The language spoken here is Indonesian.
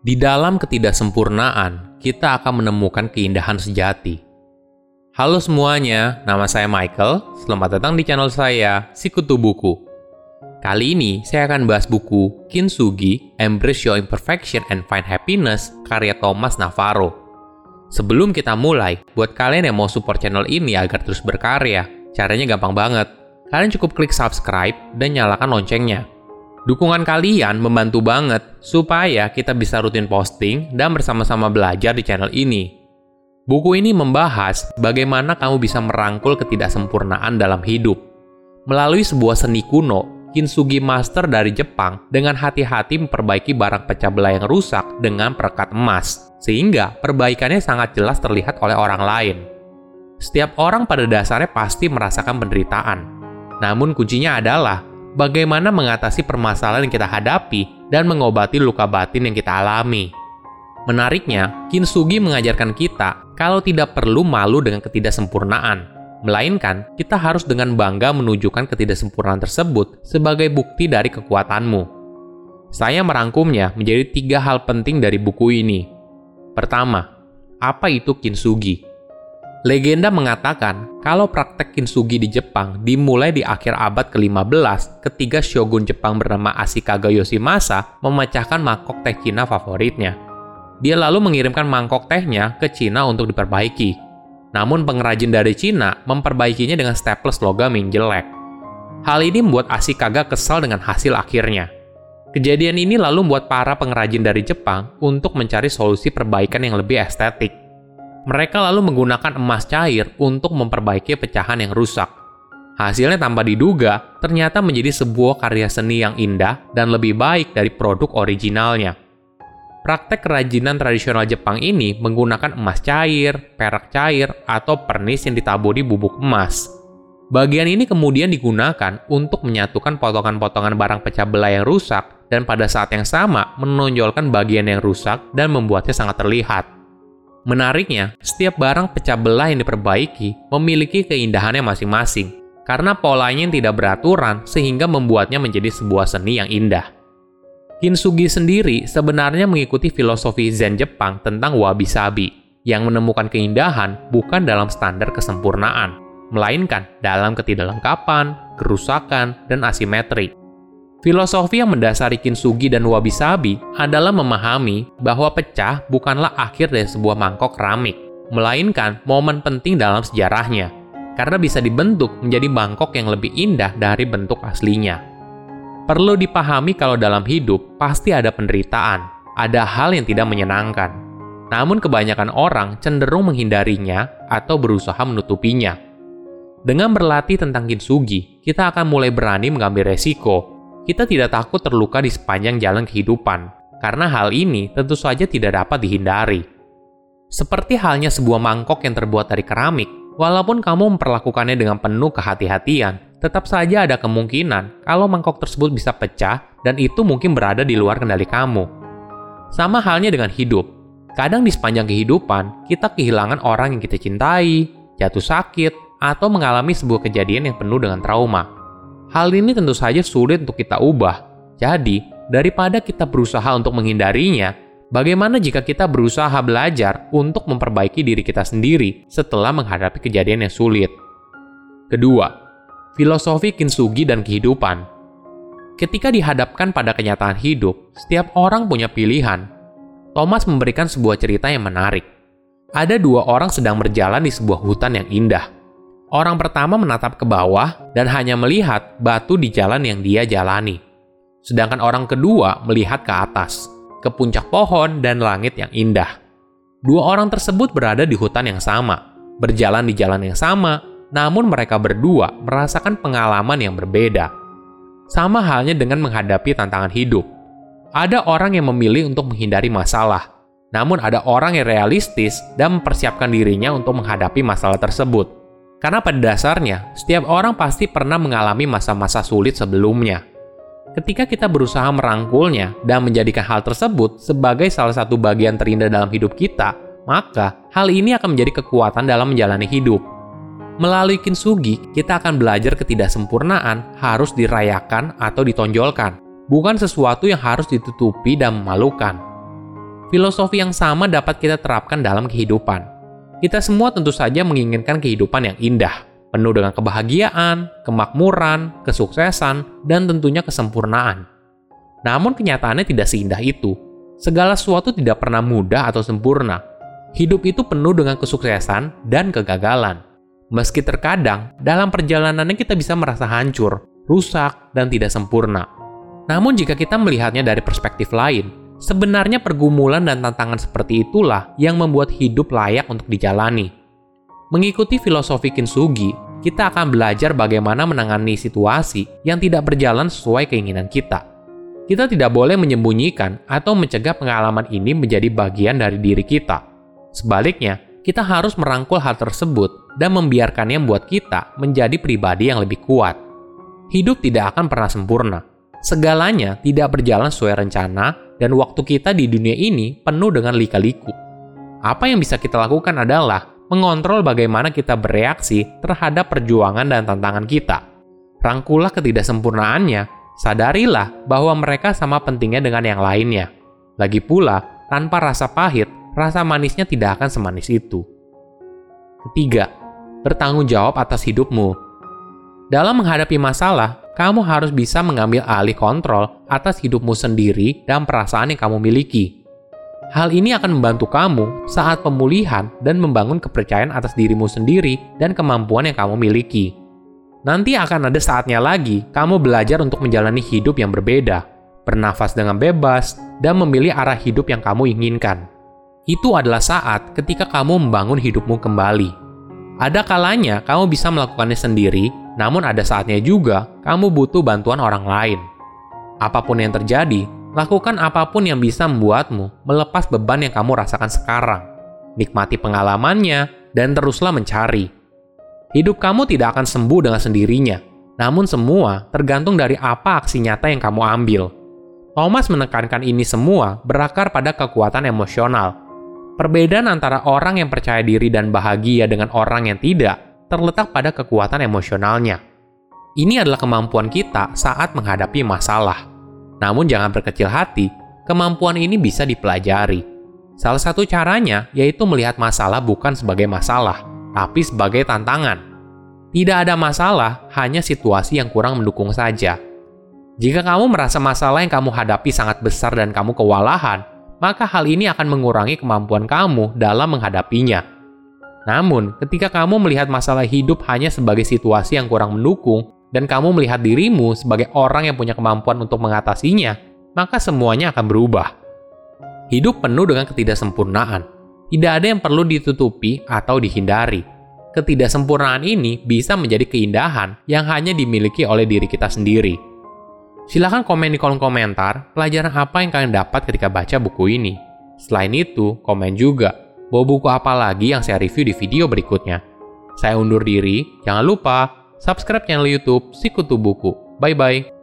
Di dalam ketidaksempurnaan, kita akan menemukan keindahan sejati. Halo semuanya, nama saya Michael. Selamat datang di channel saya, Sikutu Buku. Kali ini saya akan bahas buku Kintsugi, Embrace Your Imperfection and Find Happiness karya Thomas Navarro. Sebelum kita mulai, buat kalian yang mau support channel ini agar terus berkarya, caranya gampang banget. Kalian cukup klik subscribe dan nyalakan loncengnya Dukungan kalian membantu banget supaya kita bisa rutin posting dan bersama-sama belajar di channel ini. Buku ini membahas bagaimana kamu bisa merangkul ketidaksempurnaan dalam hidup. Melalui sebuah seni kuno, Kintsugi Master dari Jepang dengan hati-hati memperbaiki barang pecah belah yang rusak dengan perekat emas, sehingga perbaikannya sangat jelas terlihat oleh orang lain. Setiap orang pada dasarnya pasti merasakan penderitaan. Namun kuncinya adalah bagaimana mengatasi permasalahan yang kita hadapi dan mengobati luka batin yang kita alami. Menariknya, Kintsugi mengajarkan kita kalau tidak perlu malu dengan ketidaksempurnaan, melainkan kita harus dengan bangga menunjukkan ketidaksempurnaan tersebut sebagai bukti dari kekuatanmu. Saya merangkumnya menjadi tiga hal penting dari buku ini. Pertama, apa itu kintsugi? Legenda mengatakan kalau praktek kintsugi di Jepang dimulai di akhir abad ke-15 ketika shogun Jepang bernama Ashikaga Yoshimasa memecahkan mangkok teh Cina favoritnya. Dia lalu mengirimkan mangkok tehnya ke Cina untuk diperbaiki. Namun pengrajin dari Cina memperbaikinya dengan staples logam yang jelek. Hal ini membuat Ashikaga kesal dengan hasil akhirnya. Kejadian ini lalu membuat para pengrajin dari Jepang untuk mencari solusi perbaikan yang lebih estetik. Mereka lalu menggunakan emas cair untuk memperbaiki pecahan yang rusak. Hasilnya tanpa diduga, ternyata menjadi sebuah karya seni yang indah dan lebih baik dari produk originalnya. Praktek kerajinan tradisional Jepang ini menggunakan emas cair, perak cair, atau pernis yang ditaburi bubuk emas. Bagian ini kemudian digunakan untuk menyatukan potongan-potongan barang pecah belah yang rusak dan pada saat yang sama menonjolkan bagian yang rusak dan membuatnya sangat terlihat. Menariknya, setiap barang pecah belah yang diperbaiki memiliki keindahannya masing-masing, karena polanya yang tidak beraturan sehingga membuatnya menjadi sebuah seni yang indah. Kintsugi sendiri sebenarnya mengikuti filosofi Zen Jepang tentang wabi-sabi, yang menemukan keindahan bukan dalam standar kesempurnaan, melainkan dalam ketidaklengkapan, kerusakan, dan asimetri. Filosofi yang mendasari kintsugi dan wabi-sabi adalah memahami bahwa pecah bukanlah akhir dari sebuah mangkok keramik, melainkan momen penting dalam sejarahnya, karena bisa dibentuk menjadi mangkok yang lebih indah dari bentuk aslinya. Perlu dipahami kalau dalam hidup pasti ada penderitaan, ada hal yang tidak menyenangkan. Namun kebanyakan orang cenderung menghindarinya atau berusaha menutupinya. Dengan berlatih tentang kintsugi, kita akan mulai berani mengambil resiko kita tidak takut terluka di sepanjang jalan kehidupan, karena hal ini tentu saja tidak dapat dihindari. Seperti halnya sebuah mangkok yang terbuat dari keramik, walaupun kamu memperlakukannya dengan penuh kehati-hatian, tetap saja ada kemungkinan kalau mangkok tersebut bisa pecah dan itu mungkin berada di luar kendali kamu. Sama halnya dengan hidup. Kadang di sepanjang kehidupan, kita kehilangan orang yang kita cintai, jatuh sakit, atau mengalami sebuah kejadian yang penuh dengan trauma. Hal ini tentu saja sulit untuk kita ubah. Jadi, daripada kita berusaha untuk menghindarinya, bagaimana jika kita berusaha belajar untuk memperbaiki diri kita sendiri setelah menghadapi kejadian yang sulit? Kedua, filosofi kintsugi dan kehidupan. Ketika dihadapkan pada kenyataan hidup, setiap orang punya pilihan. Thomas memberikan sebuah cerita yang menarik. Ada dua orang sedang berjalan di sebuah hutan yang indah. Orang pertama menatap ke bawah dan hanya melihat batu di jalan yang dia jalani. Sedangkan orang kedua melihat ke atas, ke puncak pohon dan langit yang indah. Dua orang tersebut berada di hutan yang sama, berjalan di jalan yang sama, namun mereka berdua merasakan pengalaman yang berbeda. Sama halnya dengan menghadapi tantangan hidup. Ada orang yang memilih untuk menghindari masalah, namun ada orang yang realistis dan mempersiapkan dirinya untuk menghadapi masalah tersebut. Karena pada dasarnya, setiap orang pasti pernah mengalami masa-masa sulit sebelumnya. Ketika kita berusaha merangkulnya dan menjadikan hal tersebut sebagai salah satu bagian terindah dalam hidup kita, maka hal ini akan menjadi kekuatan dalam menjalani hidup. Melalui kintsugi, kita akan belajar ketidaksempurnaan harus dirayakan atau ditonjolkan, bukan sesuatu yang harus ditutupi dan memalukan. filosofi yang sama dapat kita terapkan dalam kehidupan. Kita semua tentu saja menginginkan kehidupan yang indah, penuh dengan kebahagiaan, kemakmuran, kesuksesan, dan tentunya kesempurnaan. Namun kenyataannya tidak seindah itu. Segala sesuatu tidak pernah mudah atau sempurna. Hidup itu penuh dengan kesuksesan dan kegagalan. Meski terkadang dalam perjalanannya kita bisa merasa hancur, rusak, dan tidak sempurna. Namun jika kita melihatnya dari perspektif lain, sebenarnya pergumulan dan tantangan seperti itulah yang membuat hidup layak untuk dijalani. Mengikuti filosofi Kintsugi, kita akan belajar bagaimana menangani situasi yang tidak berjalan sesuai keinginan kita kita tidak boleh menyembunyikan atau mencegah pengalaman ini menjadi bagian dari diri kita. Sebaliknya, kita harus merangkul hal tersebut dan membiarkannya membuat kita menjadi pribadi yang lebih kuat. Hidup tidak akan pernah sempurna. Segalanya tidak berjalan sesuai rencana dan waktu kita di dunia ini penuh dengan lika-liku. Apa yang bisa kita lakukan adalah mengontrol bagaimana kita bereaksi terhadap perjuangan dan tantangan kita. Rangkulah ketidaksempurnaannya sadarilah bahwa mereka sama pentingnya dengan yang lainnya. Lagi pula, tanpa rasa pahit, rasa manisnya tidak akan semanis itu. Ketiga, bertanggung jawab atas hidupmu. Dalam menghadapi masalah, kamu harus bisa mengambil alih kontrol atas hidupmu sendiri dan perasaan yang kamu miliki. Hal ini akan membantu kamu saat pemulihan dan membangun kepercayaan atas dirimu sendiri dan kemampuan yang kamu miliki. Nanti akan ada saatnya lagi kamu belajar untuk menjalani hidup yang berbeda, bernafas dengan bebas, dan memilih arah hidup yang kamu inginkan. Itu adalah saat ketika kamu membangun hidupmu kembali. Ada kalanya kamu bisa melakukannya sendiri, namun ada saatnya juga kamu butuh bantuan orang lain. Apa pun yang terjadi, lakukan apa pun yang bisa membuatmu melepas beban yang kamu rasakan sekarang. Nikmati pengalamannya dan teruslah mencari Hidup kamu tidak akan sembuh dengan sendirinya, namun semua tergantung dari apa aksi nyata yang kamu ambil. Thomas menekankan ini semua berakar pada kekuatan emosional. Perbedaan antara orang yang percaya diri dan bahagia dengan orang yang tidak terletak pada kekuatan emosionalnya. Ini adalah kemampuan kita saat menghadapi masalah. Namun jangan berkecil hati, kemampuan ini bisa dipelajari. Salah satu caranya yaitu melihat masalah bukan sebagai masalah, tapi sebagai tantangan. Tidak ada masalah, hanya situasi yang kurang mendukung saja. Jika kamu merasa masalah yang kamu hadapi sangat besar dan kamu kewalahan, maka hal ini akan mengurangi kemampuan kamu dalam menghadapinya. Namun, ketika kamu melihat masalah hidup hanya sebagai situasi yang kurang mendukung, dan kamu melihat dirimu sebagai orang yang punya kemampuan untuk mengatasinya, maka semuanya akan berubah. Hidup penuh dengan ketidaksempurnaan, tidak ada yang perlu ditutupi atau dihindari. Ketidaksempurnaan ini bisa menjadi keindahan yang hanya dimiliki oleh diri kita sendiri. Silahkan komen di kolom komentar pelajaran apa yang kalian dapat ketika baca buku ini. Selain itu, komen juga bahwa buku apa lagi yang saya review di video berikutnya. Saya undur diri, jangan lupa subscribe channel YouTube Sikutu Buku. Bye bye.